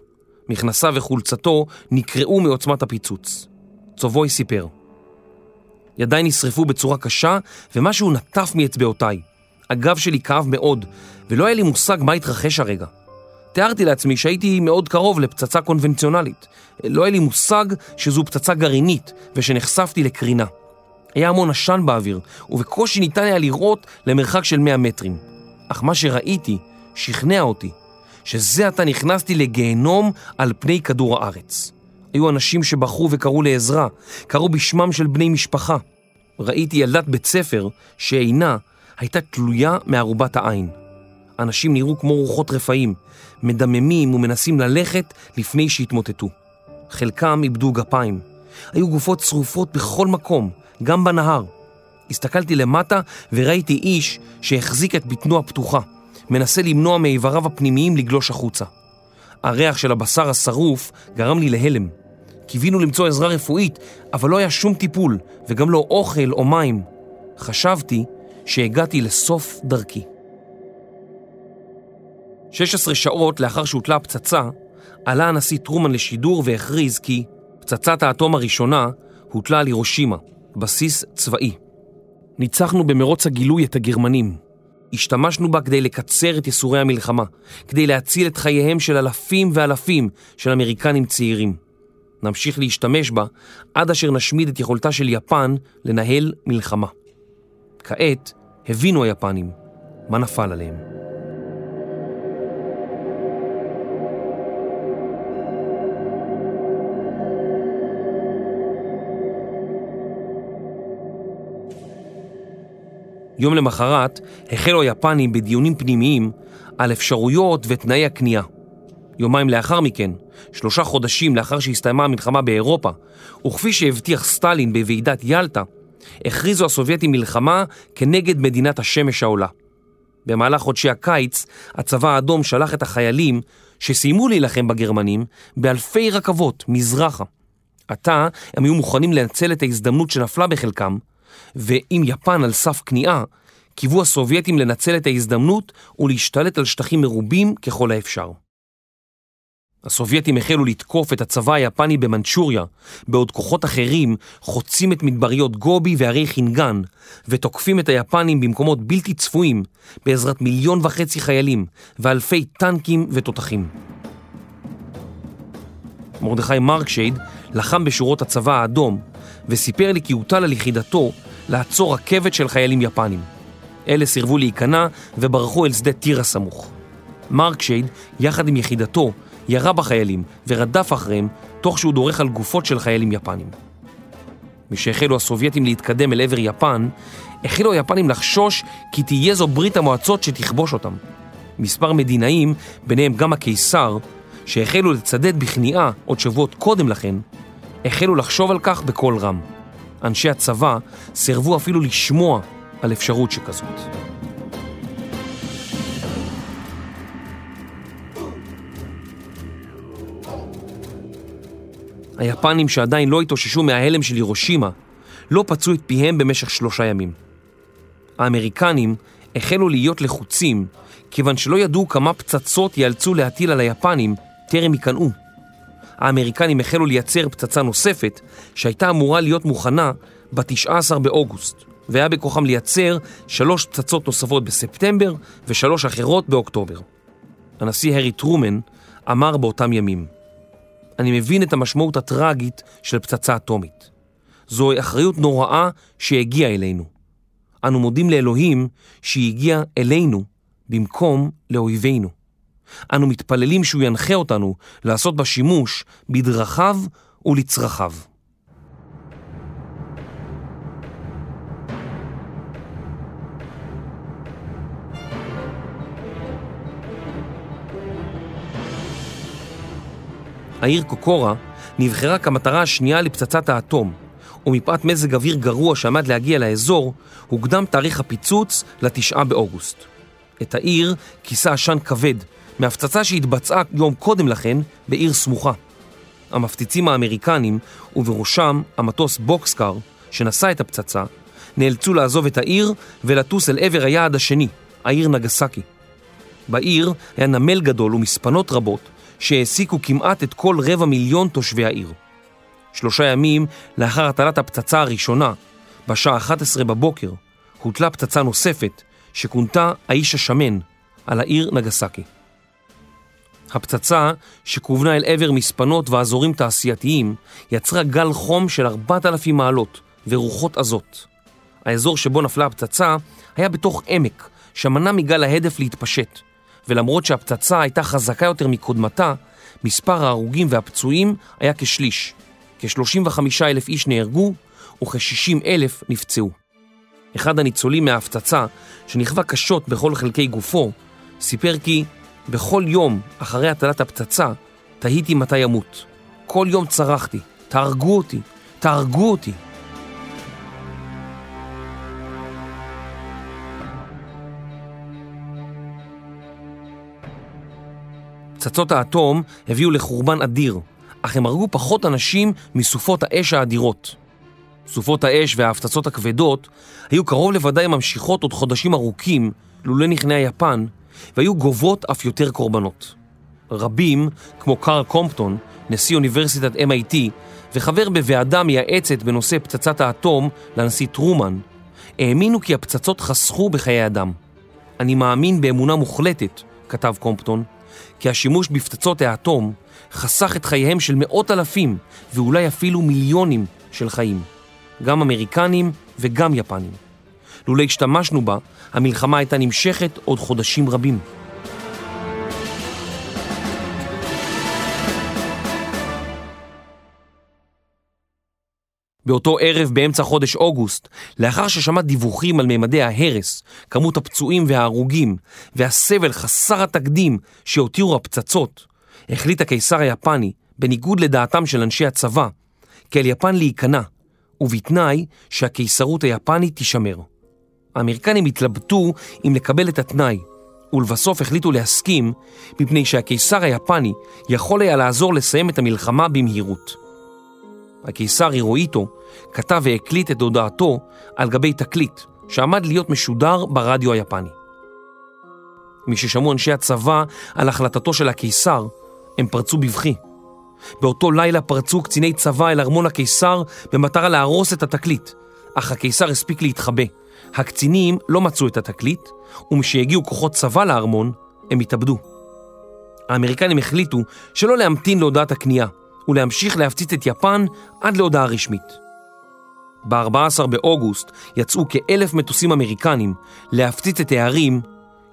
מכנסיו וחולצתו נקרעו מעוצמת הפיצוץ. צובוי סיפר: ידיי נשרפו בצורה קשה ומשהו נטף מאצבעותיי. הגב שלי כאב מאוד, ולא היה לי מושג מה התרחש הרגע. תיארתי לעצמי שהייתי מאוד קרוב לפצצה קונבנציונלית. לא היה לי מושג שזו פצצה גרעינית ושנחשפתי לקרינה. היה המון עשן באוויר, ובקושי ניתן היה לראות למרחק של 100 מטרים. אך מה שראיתי שכנע אותי שזה עתה נכנסתי לגיהנום על פני כדור הארץ. היו אנשים שבחרו וקראו לעזרה, קראו בשמם של בני משפחה. ראיתי ילדת בית ספר שעינה הייתה תלויה מערובת העין. אנשים נראו כמו רוחות רפאים, מדממים ומנסים ללכת לפני שהתמוטטו. חלקם איבדו גפיים. היו גופות צרופות בכל מקום, גם בנהר. הסתכלתי למטה וראיתי איש שהחזיק את בטנו הפתוחה, מנסה למנוע מאיבריו הפנימיים לגלוש החוצה. הריח של הבשר השרוף גרם לי להלם. קיווינו למצוא עזרה רפואית, אבל לא היה שום טיפול, וגם לא אוכל או מים. חשבתי שהגעתי לסוף דרכי. 16 שעות לאחר שהוטלה הפצצה, עלה הנשיא טרומן לשידור והכריז כי פצצת האטום הראשונה הוטלה על הירושימה, בסיס צבאי. ניצחנו במרוץ הגילוי את הגרמנים. השתמשנו בה כדי לקצר את ייסורי המלחמה, כדי להציל את חייהם של אלפים ואלפים של אמריקנים צעירים. נמשיך להשתמש בה עד אשר נשמיד את יכולתה של יפן לנהל מלחמה. כעת הבינו היפנים מה נפל עליהם. יום למחרת החלו היפנים בדיונים פנימיים על אפשרויות ותנאי הכניעה. יומיים לאחר מכן, שלושה חודשים לאחר שהסתיימה המלחמה באירופה, וכפי שהבטיח סטלין בוועידת ילטה, הכריזו הסובייטים מלחמה כנגד מדינת השמש העולה. במהלך חודשי הקיץ, הצבא האדום שלח את החיילים שסיימו להילחם בגרמנים באלפי רכבות מזרחה. עתה הם היו מוכנים לנצל את ההזדמנות שנפלה בחלקם, ועם יפן על סף כניעה, קיוו הסובייטים לנצל את ההזדמנות ולהשתלט על שטחים מרובים ככל האפשר. הסובייטים החלו לתקוף את הצבא היפני במנצ'וריה, בעוד כוחות אחרים חוצים את מדבריות גובי והרי חינגן, ותוקפים את היפנים במקומות בלתי צפויים, בעזרת מיליון וחצי חיילים ואלפי טנקים ותותחים. מרדכי מרקשייד לחם בשורות הצבא האדום, וסיפר לי כי הוטל על יחידתו לעצור רכבת של חיילים יפנים. אלה סירבו להיכנע וברחו אל שדה תירס הסמוך. מרקשייד, יחד עם יחידתו, ירה בחיילים ורדף אחריהם, תוך שהוא דורך על גופות של חיילים יפנים. משהחלו הסובייטים להתקדם אל עבר יפן, החלו היפנים לחשוש כי תהיה זו ברית המועצות שתכבוש אותם. מספר מדינאים, ביניהם גם הקיסר, שהחלו לצדד בכניעה עוד שבועות קודם לכן, החלו לחשוב על כך בקול רם. אנשי הצבא סירבו אפילו לשמוע על אפשרות שכזאת. היפנים שעדיין לא התאוששו מההלם של הירושימה, לא פצו את פיהם במשך שלושה ימים. האמריקנים החלו להיות לחוצים, כיוון שלא ידעו כמה פצצות ייאלצו להטיל על היפנים טרם ייכנעו. האמריקנים החלו לייצר פצצה נוספת, שהייתה אמורה להיות מוכנה ב-19 באוגוסט, והיה בכוחם לייצר שלוש פצצות נוספות בספטמבר ושלוש אחרות באוקטובר. הנשיא הארי טרומן אמר באותם ימים, אני מבין את המשמעות הטראגית של פצצה אטומית. זוהי אחריות נוראה שהגיעה אלינו. אנו מודים לאלוהים שהיא הגיעה אלינו במקום לאויבינו. אנו מתפללים שהוא ינחה אותנו לעשות בה שימוש בדרכיו ולצרכיו. העיר קוקורה נבחרה כמטרה השנייה לפצצת האטום, ומפאת מזג אוויר גרוע שעמד להגיע לאזור, הוקדם תאריך הפיצוץ לתשעה באוגוסט. את העיר כיסה עשן כבד מהפצצה שהתבצעה יום קודם לכן בעיר סמוכה. המפציצים האמריקנים, ובראשם המטוס בוקסקר, שנשא את הפצצה, נאלצו לעזוב את העיר ולטוס אל עבר היעד השני, העיר נגסקי. בעיר היה נמל גדול ומספנות רבות שהעסיקו כמעט את כל רבע מיליון תושבי העיר. שלושה ימים לאחר הטלת הפצצה הראשונה, בשעה 11 בבוקר, הוטלה פצצה נוספת שכונתה האיש השמן על העיר נגסקי. הפצצה, שכוונה אל עבר מספנות ואזורים תעשייתיים, יצרה גל חום של 4,000 מעלות ורוחות עזות. האזור שבו נפלה הפצצה היה בתוך עמק, שמנע מגל ההדף להתפשט, ולמרות שהפצצה הייתה חזקה יותר מקודמתה, מספר ההרוגים והפצועים היה כשליש. כ-35 אלף איש נהרגו וכ-60 אלף נפצעו. אחד הניצולים מההפצצה, שנכווה קשות בכל חלקי גופו, סיפר כי בכל יום אחרי הטלת הפצצה תהיתי מתי אמות. כל יום צרחתי, תהרגו אותי, תהרגו אותי. פצצות האטום הביאו לחורבן אדיר, אך הם הרגו פחות אנשים מסופות האש האדירות. סופות האש וההפצצות הכבדות היו קרוב לוודאי ממשיכות עוד חודשים ארוכים לולא נכנעה יפן, והיו גובות אף יותר קורבנות. רבים, כמו קארל קומפטון, נשיא אוניברסיטת MIT, וחבר בוועדה מייעצת בנושא פצצת האטום לנשיא טרומן, האמינו כי הפצצות חסכו בחיי אדם. אני מאמין באמונה מוחלטת, כתב קומפטון, כי השימוש בפצצות האטום חסך את חייהם של מאות אלפים ואולי אפילו מיליונים של חיים, גם אמריקנים וגם יפנים. לולא השתמשנו בה, המלחמה הייתה נמשכת עוד חודשים רבים. באותו ערב באמצע חודש אוגוסט, לאחר ששמע דיווחים על ממדי ההרס, כמות הפצועים וההרוגים והסבל חסר התקדים שהותירו הפצצות, החליט הקיסר היפני, בניגוד לדעתם של אנשי הצבא, כי על יפן להיכנע, ובתנאי שהקיסרות היפנית תישמר. האמריקנים התלבטו אם לקבל את התנאי, ולבסוף החליטו להסכים, מפני שהקיסר היפני יכול היה לעזור לסיים את המלחמה במהירות. הקיסר הירואיטו כתב והקליט את הודעתו על גבי תקליט שעמד להיות משודר ברדיו היפני. מששמעו אנשי הצבא על החלטתו של הקיסר, הם פרצו בבכי. באותו לילה פרצו קציני צבא אל ארמון הקיסר במטרה להרוס את התקליט, אך הקיסר הספיק להתחבא. הקצינים לא מצאו את התקליט, ומשהגיעו כוחות צבא לארמון, הם התאבדו. האמריקנים החליטו שלא להמתין להודעת הכניעה, ולהמשיך להפציץ את יפן עד להודעה רשמית. ב-14 באוגוסט יצאו כאלף מטוסים אמריקנים להפציץ את הערים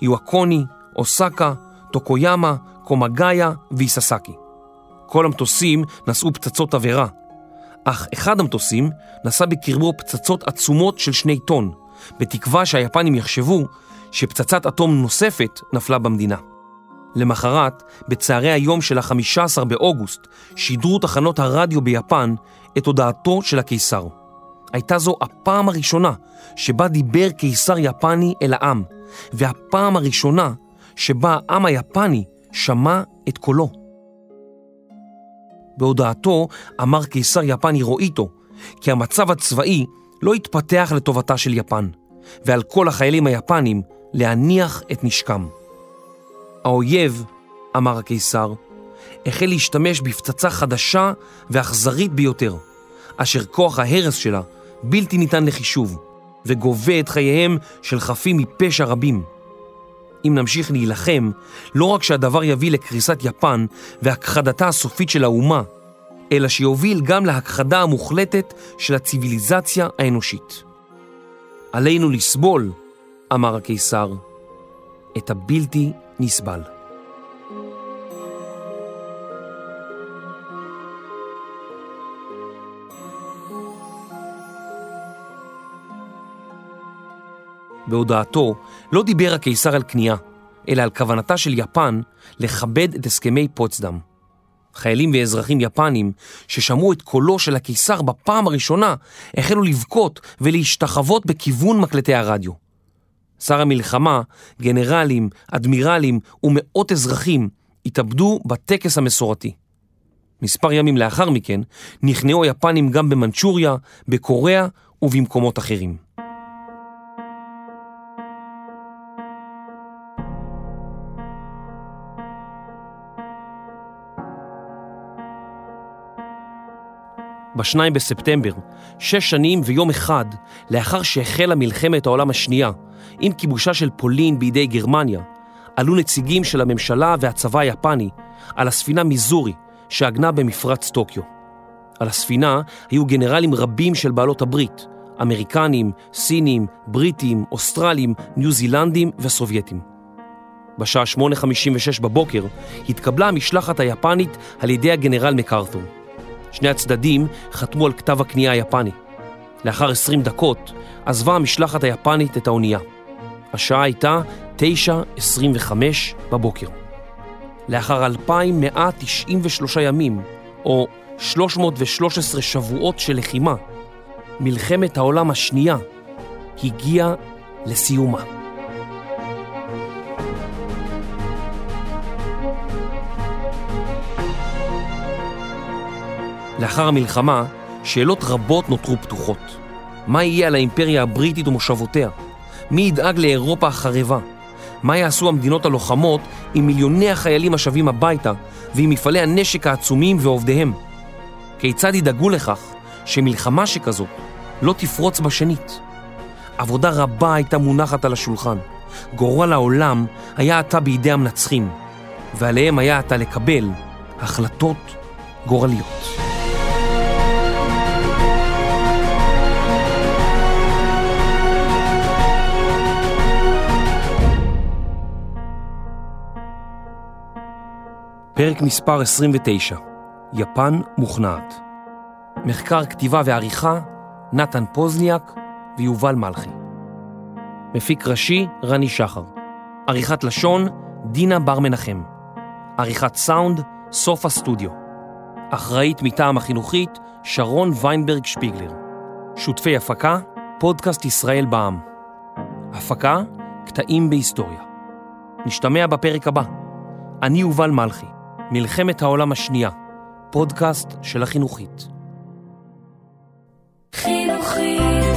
איואקוני, אוסקה, טוקויאמה, קומגאיה ואיססקי. כל המטוסים נשאו פצצות עבירה, אך אחד המטוסים נשא בקרבו פצצות עצומות של שני טון, בתקווה שהיפנים יחשבו שפצצת אטום נוספת נפלה במדינה. למחרת, בצהרי היום של ה-15 באוגוסט, שידרו תחנות הרדיו ביפן את הודעתו של הקיסר. הייתה זו הפעם הראשונה שבה דיבר קיסר יפני אל העם, והפעם הראשונה שבה העם היפני שמע את קולו. בהודעתו אמר קיסר יפן הירואיטו כי המצב הצבאי לא התפתח לטובתה של יפן, ועל כל החיילים היפנים להניח את נשקם. האויב, אמר הקיסר, החל להשתמש בפצצה חדשה ואכזרית ביותר, אשר כוח ההרס שלה בלתי ניתן לחישוב, וגובה את חייהם של חפים מפשע רבים. אם נמשיך להילחם, לא רק שהדבר יביא לקריסת יפן והכחדתה הסופית של האומה, אלא שיוביל גם להכחדה המוחלטת של הציוויליזציה האנושית. עלינו לסבול, אמר הקיסר, את הבלתי נסבל. בהודעתו לא דיבר הקיסר על כניעה, אלא על כוונתה של יפן לכבד את הסכמי פוצדם. חיילים ואזרחים יפנים ששמעו את קולו של הקיסר בפעם הראשונה החלו לבכות ולהשתחוות בכיוון מקלטי הרדיו. שר המלחמה, גנרלים, אדמירלים ומאות אזרחים התאבדו בטקס המסורתי. מספר ימים לאחר מכן נכנעו היפנים גם במנצ'וריה, בקוריאה ובמקומות אחרים. ב-2 בספטמבר, שש שנים ויום אחד לאחר שהחלה מלחמת העולם השנייה, עם כיבושה של פולין בידי גרמניה, עלו נציגים של הממשלה והצבא היפני על הספינה מיזורי שעגנה במפרץ טוקיו. על הספינה היו גנרלים רבים של בעלות הברית, אמריקנים, סינים, בריטים, אוסטרלים, ניו זילנדים וסובייטים. בשעה 8:56 בבוקר התקבלה המשלחת היפנית על ידי הגנרל מקארתור. שני הצדדים חתמו על כתב הכניעה היפני. לאחר 20 דקות עזבה המשלחת היפנית את האונייה. השעה הייתה 9.25 בבוקר. לאחר 2,193 ימים, או 313 שבועות של לחימה, מלחמת העולם השנייה הגיעה לסיומה. לאחר המלחמה, שאלות רבות נותרו פתוחות. מה יהיה על האימפריה הבריטית ומושבותיה? מי ידאג לאירופה החרבה? מה יעשו המדינות הלוחמות עם מיליוני החיילים השבים הביתה ועם מפעלי הנשק העצומים ועובדיהם? כיצד ידאגו לכך שמלחמה שכזאת לא תפרוץ בשנית? עבודה רבה הייתה מונחת על השולחן. גורל העולם היה עתה בידי המנצחים, ועליהם היה עתה לקבל החלטות גורליות. פרק מספר 29, יפן מוכנעת. מחקר כתיבה ועריכה, נתן פוזניאק ויובל מלכי. מפיק ראשי, רני שחר. עריכת לשון, דינה בר מנחם. עריכת סאונד, סופה סטודיו. אחראית מטעם החינוכית, שרון ויינברג שפיגלר. שותפי הפקה, פודקאסט ישראל בע"מ. הפקה, קטעים בהיסטוריה. נשתמע בפרק הבא. אני יובל מלכי. מלחמת העולם השנייה, פודקאסט של החינוכית. חינוכית